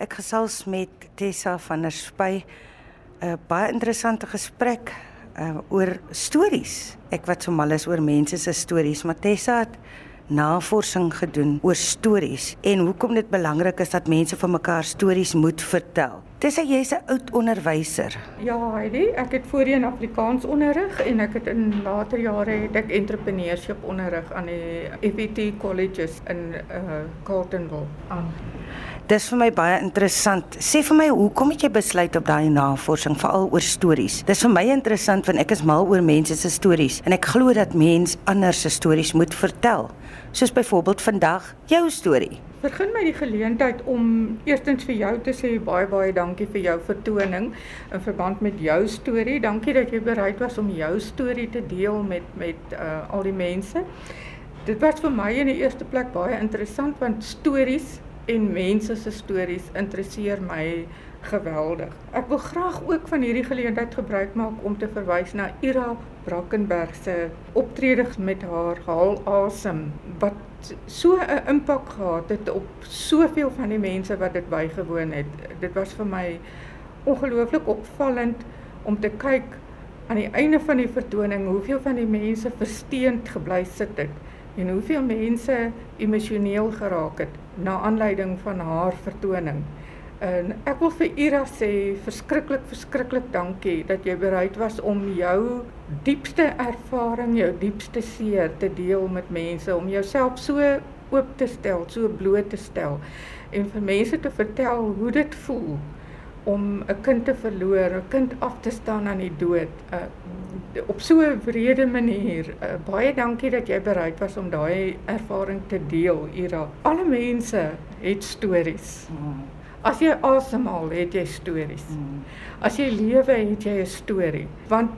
Ek gesels met Tessa van der Spy. 'n Baie interessante gesprek uh, oor stories. Ek wat so mal is oor mense se stories, maar Tessa het navorsing gedoen oor stories en hoekom dit belangrik is dat mense vir mekaar stories moet vertel. Jy jy's 'n oud onderwyser. Ja, Heidi, ek het voorheen Afrikaans onderrig en ek het in later jare het ek entrepreneurship onderrig aan die FET colleges in uh Carletonville aan. Dis vir my baie interessant. Sê vir my, hoekom het jy besluit op daai navorsing veral oor stories? Dis vir my interessant want ek is mal oor mense se stories en ek glo dat mens ander se stories moet vertel. Soos byvoorbeeld vandag jou storie. Begin met die geleentheid om eerstens vir jou te sê baie baie dankie vir jou vertoning in verband met jou storie. Dankie dat jy bereid was om jou storie te deel met met uh, al die mense. Dit was vir my in die eerste plek baie interessant want stories en mense se stories interesseer my geweldig. Ek wil graag ook van hierdie geleentheid gebruik maak om te verwys na Ira Brackenberg se optrede met haar Haal Asem wat so 'n impak gehad het op soveel van die mense wat dit bygewoon het. Dit was vir my ongelooflik opvallend om te kyk aan die einde van die vertoning hoeveel van die mense versteend gebly sit het en hoeveel mense emosioneel geraak het na aanleiding van haar vertoning. En ek wil vir Ira sê verskriklik verskriklik dankie dat jy bereid was om jou diepste ervaring, jou diepste seer te deel met mense, om jouself so oop te stel, so bloot te stel en vir mense te vertel hoe dit voel om 'n kind te verloor, 'n kind af te staan aan die dood. Uh, op so 'n wrede manier. Uh, baie dankie dat jy bereid was om daai ervaring te deel, Ira. Alle mense het stories. Mm. As jy asemhaal, het jy stories. Hmm. As jy lewe, het jy 'n storie. Want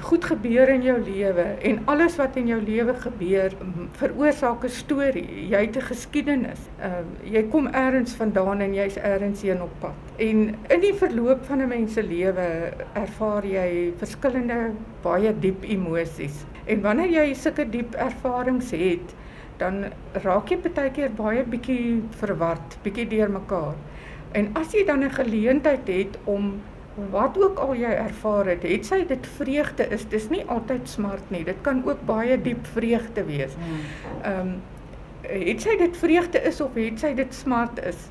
goed gebeur in jou lewe en alles wat in jou lewe gebeur veroorsaak 'n storie. Jy het 'n geskiedenis. Ehm uh, jy kom elders vandaan en jy's elders heen op pad. En in die verloop van 'n mens se lewe ervaar jy verskillende baie diep emosies. En wanneer jy sulke diep ervarings het, dan raak jy baie keer baie bietjie verward, bietjie deurmekaar. En as jy dan 'n geleentheid het om wat ook al jy ervaar het, het sy dit vreugde is, dis nie altyd smart nie. Dit kan ook baie diep vreugde wees. Hmm. Ehm um, het sy dit vreugde is of het sy dit smart is?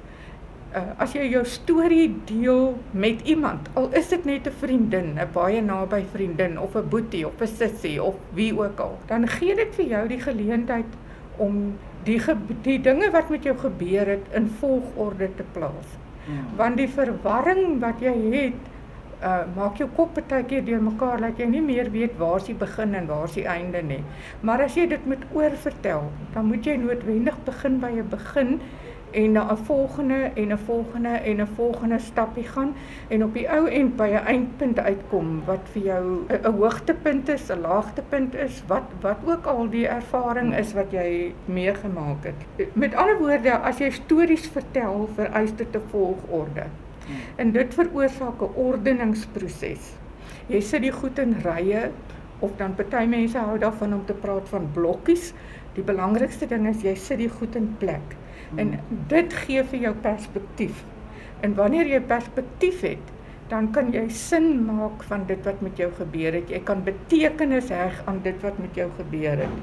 Uh, as jy jou storie deel met iemand, al is dit net 'n vriendin, 'n baie naby vriendin of 'n boetie of 'n sussie of wie ook al, dan gee dit vir jou die geleentheid om die die dinge wat met jou gebeur het in volgorde te plaas. Hmm. Want die verwarring wat jy het, uh maak jou kop baie keer deurmekaar dat jy nie meer weet waar die begin en waar die einde nie. Maar as jy dit met oorvertel, dan moet jy noodwendig begin by 'n begin en na 'n volgende en 'n volgende en 'n volgende stappie gaan en op die ou end by 'n eindpunt uitkom wat vir jou 'n hoogtepunt is, 'n laagtepunt is, wat wat ook al die ervaring is wat jy meegemaak het. Met ander woorde, as jy stories vertel, vereis dit 'n volgorde. En dit veroorsaak 'n ordeningsproses. Jy sit die goed in rye of dan party mense hou daarvan om te praat van blokkies. Die belangrikste ding is jy sit die goed in plek. En dit gee vir jou perspektief. En wanneer jy perspektief het, dan kan jy sin maak van dit wat met jou gebeur het. Jy kan betekenis heg aan dit wat met jou gebeur het.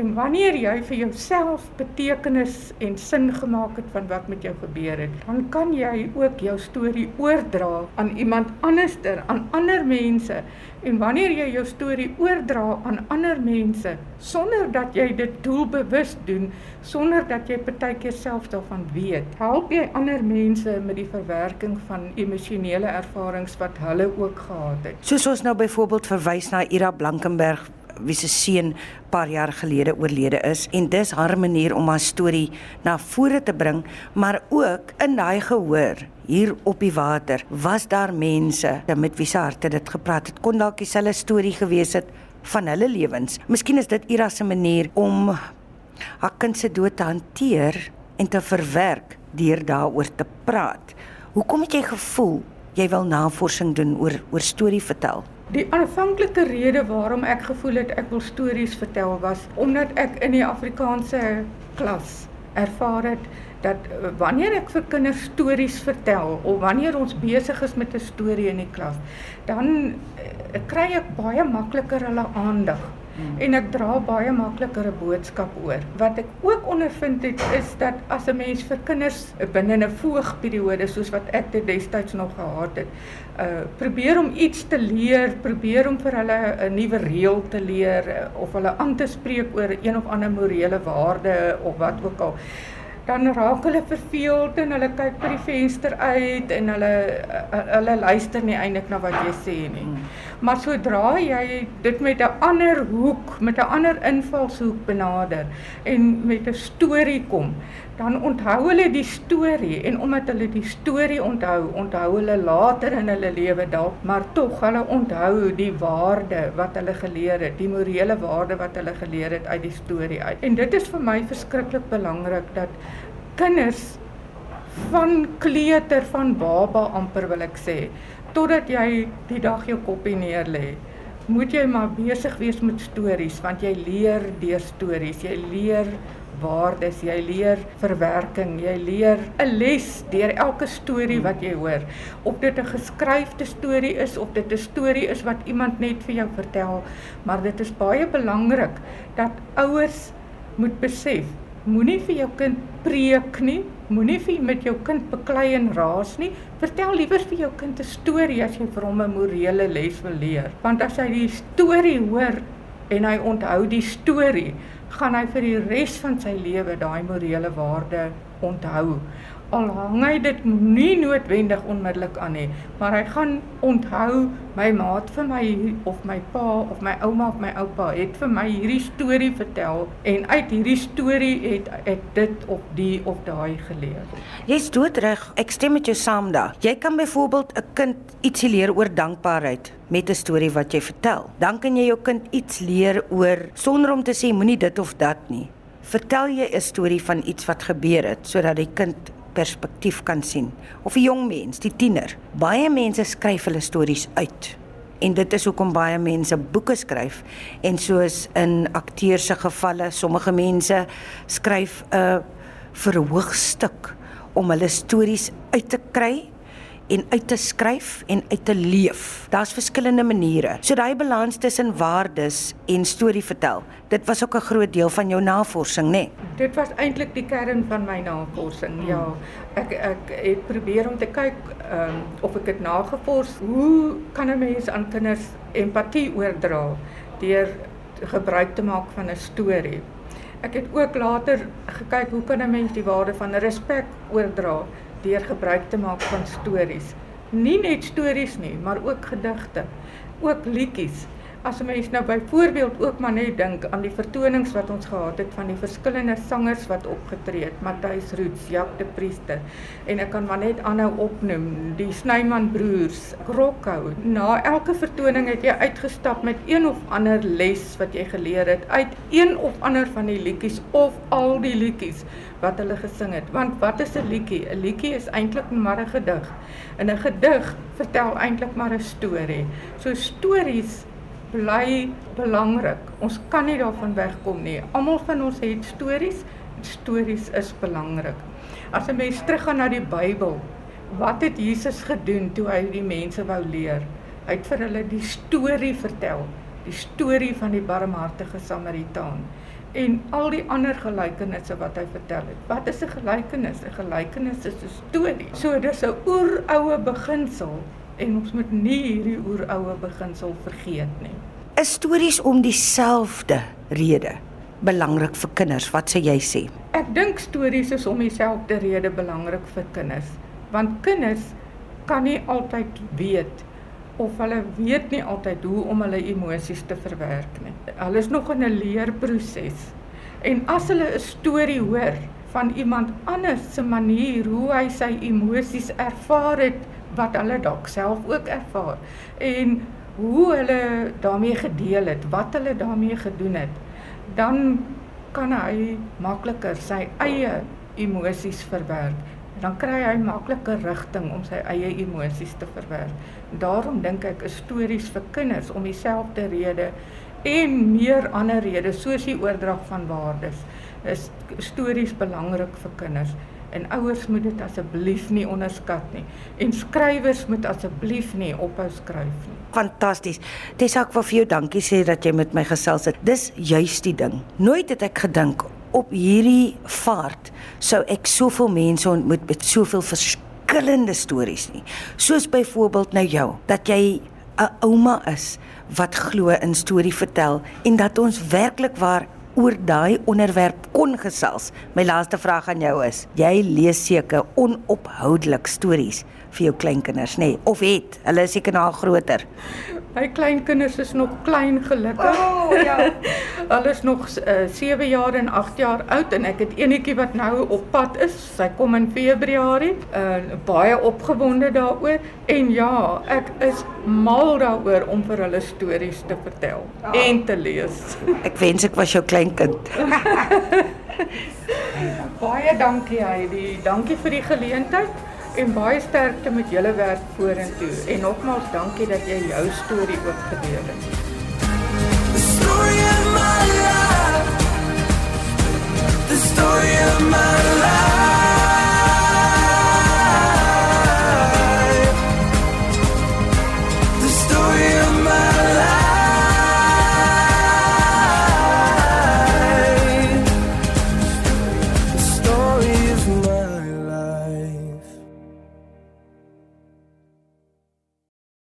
En wanneer jy vir jouself betekenis en sin gemaak het van wat met jou gebeur het, dan kan jy ook jou storie oordra aan iemand anderster, aan ander mense. En wanneer jy jou storie oordra aan ander mense sonder dat jy dit doelbewus doen, sonder dat jy partykeer self daarvan weet, help jy ander mense met die verwerking van emosionele ervarings wat hulle ook gehad het. Soos ons nou byvoorbeeld verwys na Ira Blankenberg wie se seun paar jaar gelede oorlede is. En dis haar manier om haar storie na vore te bring maar ook in daai gehoor hier op die water was daar mense met wie se harte dit gepraat het kon dalk dieselfde storie gewees het van hulle lewens. Miskien is dit Ira se manier om haar kind se dood te hanteer en te verwerk deur daaroor te praat. Hoekom het jy gevoel jy wil navorsing doen oor oor storie vertel Die aanvanklike rede waarom ek gevoel het ek wil stories vertel was omdat ek in die Afrikaanse klas ervaar het dat uh, wanneer ek vir kinders stories vertel of wanneer ons besig is met 'n storie in die klas, dan uh, kry ek baie makliker hulle aandag. Hmm. En ek dra baie makliker 'n boodskap oor. Wat ek ook ondervind het is dat as 'n mens vir kinders binne 'n voogperiode soos wat ek dit destyds nog gehad het, uh probeer om iets te leer, probeer om vir hulle 'n nuwe reël te leer uh, of hulle aan te spreek oor een of ander morele waarde of wat ook al dan raak hulle verveeld en hulle kyk by die venster uit en hulle hulle luister nie eintlik na wat jy sê nie. Hmm. Maar sodra jy dit met 'n ander hoek, met 'n ander invalshoek benader en met 'n storie kom, dan onthou hulle die storie en omdat hulle die storie onthou, onthou hulle later in hulle lewe dalk, maar tog hulle onthou die waarde wat hulle geleer het, die morele waarde wat hulle geleer het uit die storie uit. En dit is vir my verskriklik belangrik dat kinders van kleuter van baba amper wil ek sê totdat jy die dag jou koppie neer lê moet jy maar besig wees met stories want jy leer deur stories. Jy leer waardes jy leer verwerking jy leer 'n les deur elke storie wat jy hoor. Of dit 'n geskryfde storie is of dit 'n storie is wat iemand net vir jou vertel. Maar dit is baie belangrik dat ouers moet besef Moenie vir jou kind preek nie. Moenie vir met jou kind beklei en raas nie. Vertel liewer vir jou kind 'n storie as jy vir hom 'n morele les wil leer. Want as hy die storie hoor en hy onthou die storie, gaan hy vir die res van sy lewe daai morele waarde onthou al hang hy dit nie noodwendig onmiddellik aan nie, maar hy gaan onthou my maat vir my of my pa of my ouma of my oupa het vir my hierdie storie vertel en uit hierdie storie het ek dit of die of daai geleer. Jy's doodreg, ek stem met jou saam daar. Jy kan byvoorbeeld 'n kind iets leer oor dankbaarheid met 'n storie wat jy vertel. Dan kan jy jou kind iets leer oor sonder om te sê moenie dit of dat nie. Vertel jy 'n storie van iets wat gebeur het sodat die kind perspektief kan sien of 'n jong mens, die tiener. Baie mense skryf hulle stories uit. En dit is hoekom baie mense boeke skryf en soos in akteurs se gevalle, sommige mense skryf 'n verhoogstuk om hulle stories uit te kry en uit te skryf en uit te leef. Daar's verskillende maniere. So daai balans tussen waardes en storie vertel. Dit was ook 'n groot deel van jou navorsing, né? Nee? Dit was eintlik die kern van my navorsing. Hmm. Ja, ek ek het probeer om te kyk ehm um, of ek dit nagevors, hoe kan 'n mens aan kinders empatie oordra deur gebruik te maak van 'n storie. Ek het ook later gekyk hoe kan 'n mens die waarde van respek oordra deur gebruik te maak van stories. Nie net stories nie, maar ook gedigte, ook liedjies. As 'n mens nou byvoorbeeld ook maar net dink aan die vertonings wat ons gehad het van die verskillende sangers wat opgetree het, Matthys Roots, Jacques de Priester en ek kan maar net aanhou opnoem, die Snyman broers, Krokkou. Na elke vertoning het jy uitgestap met een of ander les wat jy geleer het uit een of ander van die liedjies of al die liedjies wat hulle gesing het. Want wat is 'n liedjie? 'n Liedjie is eintlik maar 'n gedig. En 'n gedig vertel eintlik maar 'n storie. So stories bly belangrik. Ons kan nie daarvan wegkom nie. Almal van ons het stories. Stories is belangrik. As 'n mens teruggaan na die Bybel, wat het Jesus gedoen toe hy die mense wou leer? Hy het vir hulle die storie vertel, die storie van die barmhartige Samaritaan en al die ander gelykenisse wat hy vertel het. Wat is 'n gelykenis? 'n Gelykenis is 'n storie. So dis 'n oeroue beginsel en ons moet nie hierdie oeroue beginsel vergeet nie. Is stories om dieselfde rede belangrik vir kinders? Wat sê jy sê? Ek dink stories is om dieselfde rede belangrik vir kinders, want kinders kan nie altyd weet of hulle weet nie altyd hoe om hulle emosies te verwerk nie. Hulle is nog in 'n leerproses. En as hulle 'n storie hoor van iemand anders se manier hoe hy sy emosies ervaar het wat hulle dalk self ook ervaar en hoe hulle daarmee gedeel het, wat hulle daarmee gedoen het, dan kan hy makliker sy eie emosies verwerk. Dan kry hy makliker rigting om sy eie emosies te verwerk. Daarom dink ek 'n stories vir kinders om dieselfde rede en meer ander redes soos die oordrag van waardes is stories belangrik vir kinders en ouers moet dit asseblief nie onderskat nie en skrywers moet asseblief nie ophou skryf nie. Fantasties. Tessa, ek wil vir jou dankie sê dat jy met my gesels het. Dis juist die ding. Nooit het ek gedink op hierdie vaart sou ek soveel mense ontmoet met soveel verskillende stories nie. Soos byvoorbeeld nou jou, dat jy 'n ouma is wat glo in storie vertel en dat ons werklik waar oor daai onderwerp kon gesels. My laaste vraag aan jou is: jy lees seker onophoudelik stories vir jou kleinkinders, nê? Nee, of het hulle seker nou groter? My kleinkinders is nog klein gelukkig. O oh, ja. hulle is nog uh, eh, 7 jaar en 8 jaar oud en ek het eenetjie wat nou op pad is. Sy kom in Februarie. Uh baie opgewonde daaroor en ja, ek is mal daaroor om vir hulle stories te vertel oh. en te lees. ek wens ek was jou kleinkind. baie dankie Heidi. Dankie vir die geleentheid en baie sterkte met julle werk vorentoe en nogmaals dankie dat jy jou storie ook gedeel het. The story of my life. The story of my life.